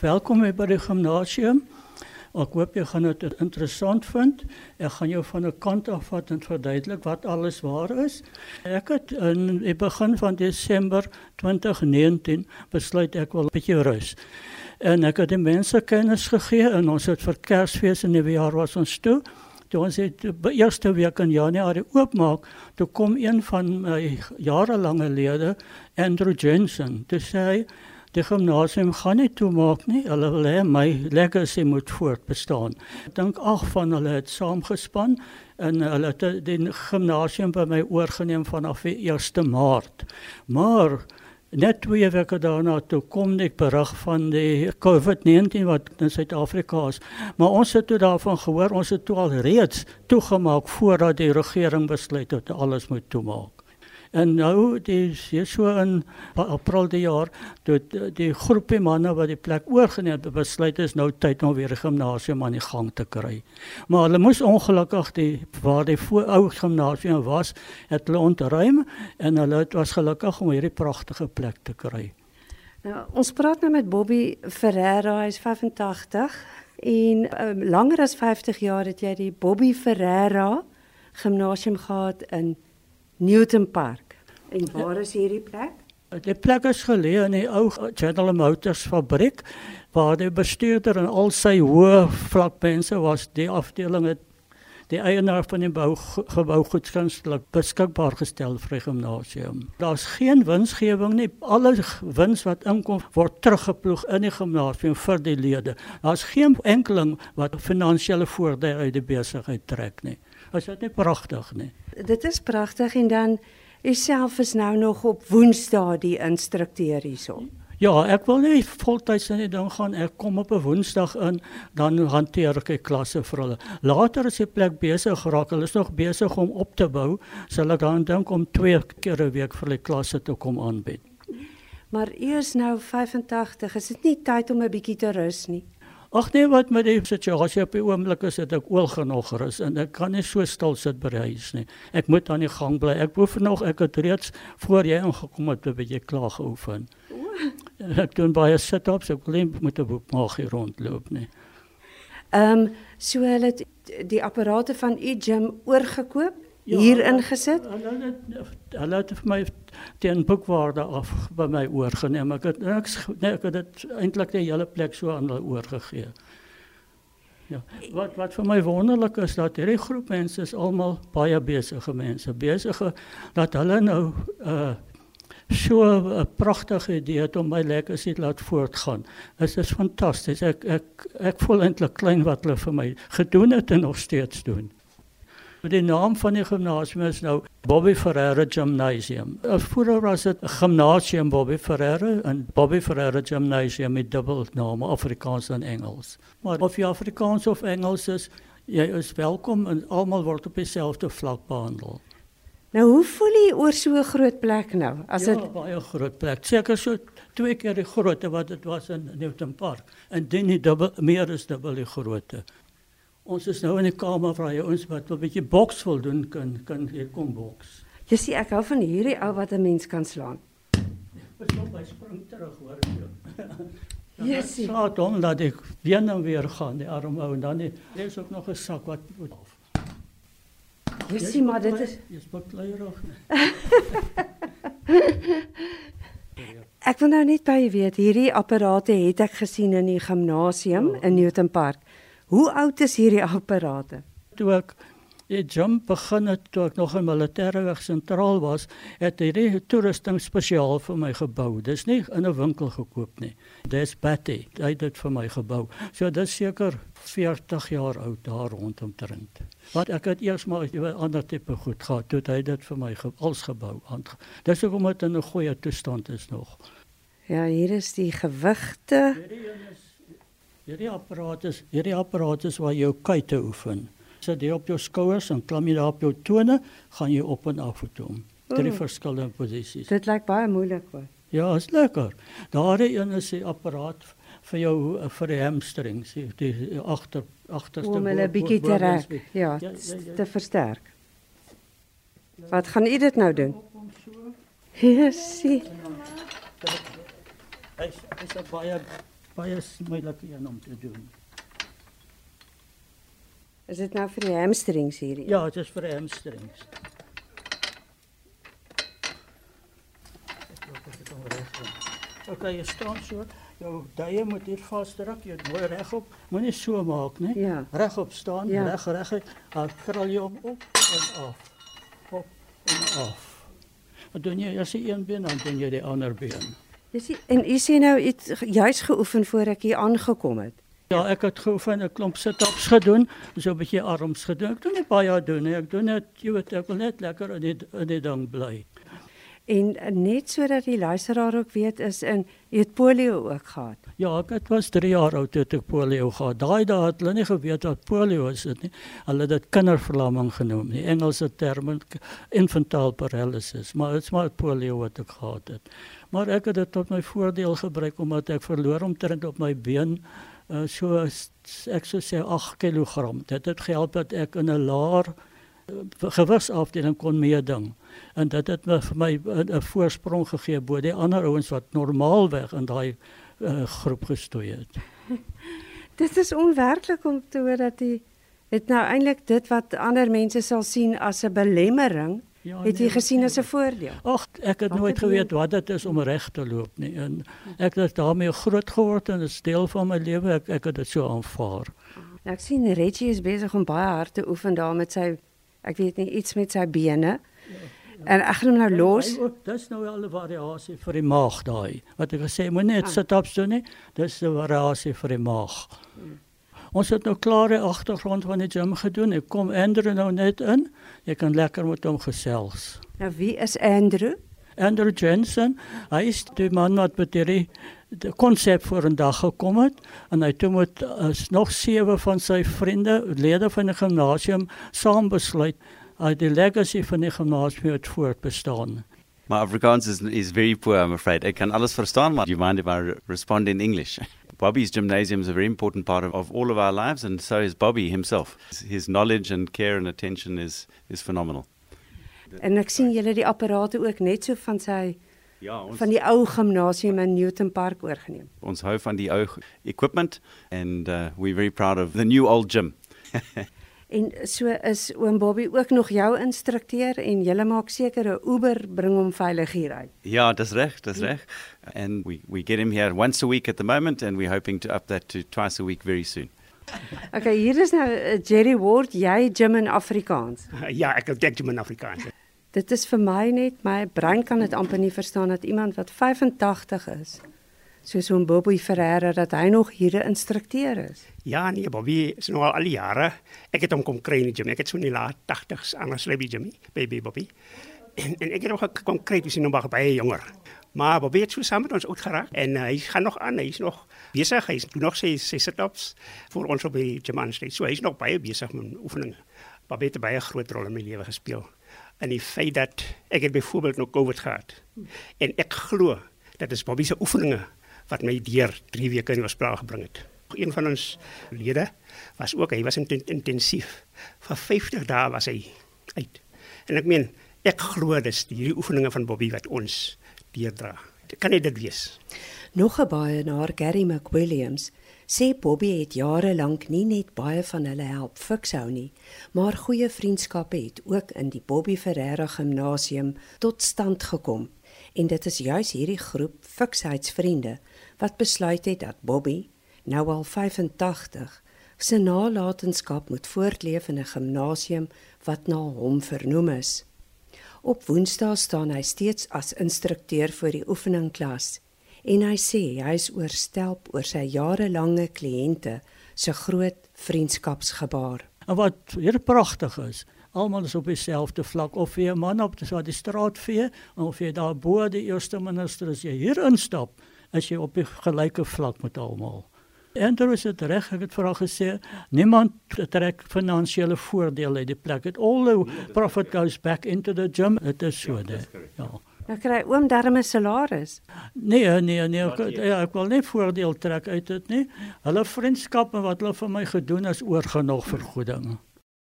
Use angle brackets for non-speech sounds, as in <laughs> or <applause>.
Welkom by die gimnasium. Ek hoop jy gaan dit interessant vind. Ek gaan jou van 'n kant af vat en verduidelik wat alles waar is. Ek het in die begin van Desember 2019 besluit ek wil 'n bietjie rus. En ek het die mense kennis gegee en ons het vir Kersfees en Nuwejaar was ons toe. Toe ons het die eerste week in Januarie oopmaak, toe kom een van my jarelange lede, Andrew Jensen, te sê Die gimnasium gaan nie toemaak nie. Hulle wil hê my legacy moet voortbestaan. Ek dink ag van hulle het saamgespan en hulle het die gimnasium by my oorgeneem vanaf die 1 Maart. Maar net twee weke daarna toe kom ek berig van die COVID-19 wat in Suid-Afrika is. Maar ons het toe daarvan gehoor, ons het toe al reeds toegemaak voordat die regering besluit het alles moet toemaak. En nou dis hier so in April die jaar toe die groepie manne wat die plek oorgeneem het besluit is nou tyd om weer 'n gimnasium aan die gang te kry. Maar hulle moes ongelukkig die waar die ou gimnasium was, het hulle ontruim en hulle het was gelukkig om hierdie pragtige plek te kry. Nou, ons praat nou met Bobby Ferreira, hy's 85 en um, langer as 50 jaar het jy die Bobby Ferreira gimnasium gehad in Newton Park. En waar is hierdie plek? Die plek is geleë in die ou General Motors fabriek waar die bestuurder en al sy hoë vlakmense was. Die afdeling het die eienaar van die bou gebou goedgunstig beskikbaar gestel vir die gimnasium. Daar's geen winsgewing nie. Alle wins wat inkom word teruggeploeg in die gimnasium vir die lede. Daar's geen enkeling wat finansiële voordeel uit die besigheid trek nie. Is dit nie pragtig nie? Dit is pragtig en dan Uself is nou nog op Woensdae die instrukteur hierso. Ja, ek wil nie voltyds in die ding gaan. Ek kom op 'n Woensdag in, dan hanteer ek die klasse vir hulle. Later as die plek besig geraak, hulle is nog besig om op te bou, sal ek dan dink om twee keer 'n week vir die klasse te kom aanbied. Maar eers nou 85, is dit nie tyd om 'n bietjie te rus nie? Ag nee, wat met die situasie op die oomblik is, het ek oor genoeg rus en ek kan nie so stil sit by die huis nie. Ek moet aan die gang bly. Ek hoef nog ek het reeds voor jy ingekom het 'n bietjie klaar geoefen. Ek doen baie sit-ups, ek wil met 'n boek mag hier rondloop nie. Ehm um, so hulle het die apparate van u gym oorgekoop ja, hier ingesit. Hulle het hulle het vir my teen boekwaarde af by my oorgeneem. Ek het niks nee, ek het dit eintlik die hele plek so aan hulle oorgegee. Ja, wat wat vir my wonderlik is dat hierdie groep mense is almal baie besige mense, besige dat hulle nou uh so 'n pragtige idee het om my legacy laat voortgaan. Dit is fantasties. Ek ek ek voel eintlik klein wat hulle vir my gedoen het en nog steeds doen. Die naam van die gimnasium is nou Bobby Ferreira Gymnasium. Vroeger was dit Gymnasium Bobby Ferreira en Bobby Ferreira Gymnasium met dubbel naam Afrikaans en Engels. Maar of jy Afrikaans of Engels is, jy is welkom en almal word op dieselfde vlak behandel. Nou hoe voel jy oor so 'n groot plek nou? As dit ja, baie groot plek. Seker so twee keer die grootte wat dit was in Newton Park en dit nie dubbel meer is dubbel die grootte. Ons is nou in 'n kamer waar jy ons wat 'n bietjie boks wil doen kan kan hier kom boks. Jy sien ek hou van hierdie ou wat 'n mens kan slaan. Pas op by spring terug hoor <laughs> jy. Ja, sien. Slaat hom dat ek weer nou weer gaan die arm ou en dan is ook nog 'n sak wat moet af. Sien maar dit is jy's bekleierig. ek wil nou net by weet hierdie apparate het ek gesien in die gimnasium ja. in Newton Park. Hoe oud is hierdie apparate? Toe ek die gym begin het toe ek nog in militêre weg sentraal was, het hierdie toerusting spesiaal vir my gebou. Dis nie in 'n winkel gekoop nie. Dis Patty, hy het dit vir my gebou. So dit seker 40 jaar oud daar rondom Trent. Wat ek het eers maar 'n ander tipe goed gehad toe hy dit vir my ge als gebou. Dis hoekom dit in 'n goeie toestand is nog. Ja, hier is die gewigte. Hierdie is Hierdie apparaat is hierdie apparaat is waar jy jou kuite oefen. Sit jy op jou skouers en klim jy daar op jou tone, gaan jy op en af toe. Drie verskillende posisies. Dit lyk baie moeilik hoor. Ja, is lekker. Daar een is 'n apparaat vir jou eh, vir die hamstrings, die agter agterste om hulle bietjie te rek. Ja, ja, ja, ja, te versterk. Wat gaan u dit nou doen? Ja, sien. Hy is baie baie moeilike een om te doen. Is dit nou vir die hamstrings hierdie? Ja, dit is vir hamstrings. Ek loop dit om reg. Okay, jy staan so. Jou duie moet hier vasdruk. Jy moet regop. Moenie so maak, né? Ja. Regop staan, Ja. reg reg. Dan krul jy hom op en af. Op en af. Wat doen jy as jy een been dan doen jy die ander been. Jy sien en u sê nou het juis geoefen voor ek hier aangekom het. Ja, ek het geoefen 'n klomp sit-ups gedoen, so 'n bietjie arms gedoen. Ek doen nie baie doen nie. Ek doen net, jy weet, ek wil net lekker in die in die ding bly. En net sodat die luisteraar ook weet is in het polio ook gehad. Ja, ek het was 3 jaar oud toe ek polio gehad. Daai dae het hulle nie geweet wat polio is dit nie. Hulle het dit kinderverlamming genoem. Die Engelse term infantile paralysis, maar dit's maar polio wat ek gehad het. Maar ek het dit tot my voordeel gebruik omdat ek verloor omtrent op my been uh, so ek sou sê 8 kg. Dit het gehelp dat ek in 'n laer uh, gewigsafdeling kon meeding. En dit het my vir my 'n 'n voorsprong gegee bo die ander ouens wat normaalweg in daai uh, groep gestoei het. <laughs> Dit is onwerklik om te hoor dat u het nou eintlik dit wat ander mense sal sien as 'n belemmering, Ja, het u nee, gesien as 'n voordeel. Ag, ek het Wat nooit het jy- geweet wat dit is om reg te loop nie. En ek het daarmee groot geword en dit is deel van my lewe. Ek ek het dit so aanvaar. Nou ek sien Reggie is besig om baie hard te oefen daar met sy ek weet nie iets met sy bene. En ek gaan hom nou los. Ook, Dis nou wel 'n variasie vir die maag daai. Wat ek gesê moenie net Ah. sit-ups doen nie. Dis 'n variasie vir die maag. Ons het nou klaar die agtergrond van die gym gedoen. Ek kom Andrew nou net in. Jy kan lekker met hom gesels. Nou wie is Andrew? Andrew Jensen, hy is die man wat met hierdie die konsep voor 'n dag gekom het en hy toe met is nog sewe van sy vriende, lede van die gimnasium saam besluit hy die legacy van die gimnasium het voortbestaan. My Afrikaans is, is very poor, I'm afraid. I can alles verstaan, but do you mind if I re- respond in English? <laughs> Bobby's gymnasium is a very important part of, of all of our lives, and so is Bobby himself. His knowledge and care and attention is, is phenomenal. En ek sien julle die apparate ook net so van sy Ja, ons, van die ou gimnasium in Newton Park oorgeneem. ons hou van die ou equipment, and uh, we're very proud of the new old gym. <laughs> En so is oom Bobby ook nog jou instrukteur en julle maak seker 'n Uber bring hom veilig hier uit. Ja, that's reg, that's reg. And we, we get him here once a week at the moment, and we're hoping to up that to twice a week very soon. <laughs> Okay, hier is nou uh, Jerry Ward, jy gym in Afrikaans. <laughs> Ja, ek dink jy in Afrikaans. Dit is vir my net my brein kan dit amper nie verstaan dat iemand wat 85 is, soos oom Bobby Ferreira dat hy nog hier 'n instrukteur is. Ja, nee, Bobby is nou al die jare. Ek het hom kom kry in die gym. Ek het so in die laat 80s aan 'n slabby gym, baby Bobby. En, en ek het hom gekom kry toe sy nog baie jonger. Maar Bobby het so saam met ons uitgeraak en uh, hy gaan nog aan, hy is nog besig, hy doen nog sy sy sit-ups vir ons op die gym aansteek. So hy is nog baie besig met oefeninge. Bobby het baie groot rol in my lewe gespeel. En die feit dat ek het byvoorbeeld nog COVID gehad. En ek glo dat is Bobby se oefeninge wat my deur 3 weke in die hospitaal gebring het. Een van ons lede was ook, hy was inten- intensief. Vir 50 dae was hy uit. En ek meen, ek glo dis hierdie oefeninge van Bobby wat ons deurdra. Kan dit dit wees? Nog 'n baie na Gary McWilliams sê Bobby het jare lank nie net baie van hulle help fikshou nie, maar goeie vriendskappe het ook in die Bobby Ferreira Gimnasium tot stand gekom. En dit is juis hierdie groep fiksheidsvriende wat besluit het dat Bobby, nou al 85, se nalatenskap moet voortleef in 'n gimnasium wat na hom vernoem is. Op Woensdae staan hy steeds as instrukteur vir die oefeningklas en hy sê hy is oorstelp oor sy jarelange kliënte se groot vriendskapsgebaar. En wat hier pragtig is, almal is op dieselfde vlak of jy 'n man op dis wat die straat vee of jy daar bo die eerste minister as jy hier instap, is jy op die gelyke vlak met almal. Andrew is dit reg, ek het vir haar gesê, niemand trek finansiële voordeel uit die plek. It all the profit goes back into the gym. Dit is so dit. Ja. Nou kry oom darme salaris. Nee, nee, nee, ek, ja, ek wil nie voordeel trek uit dit nie. Hulle vriendskappe wat hulle vir my gedoen is oorgenog vergoeding.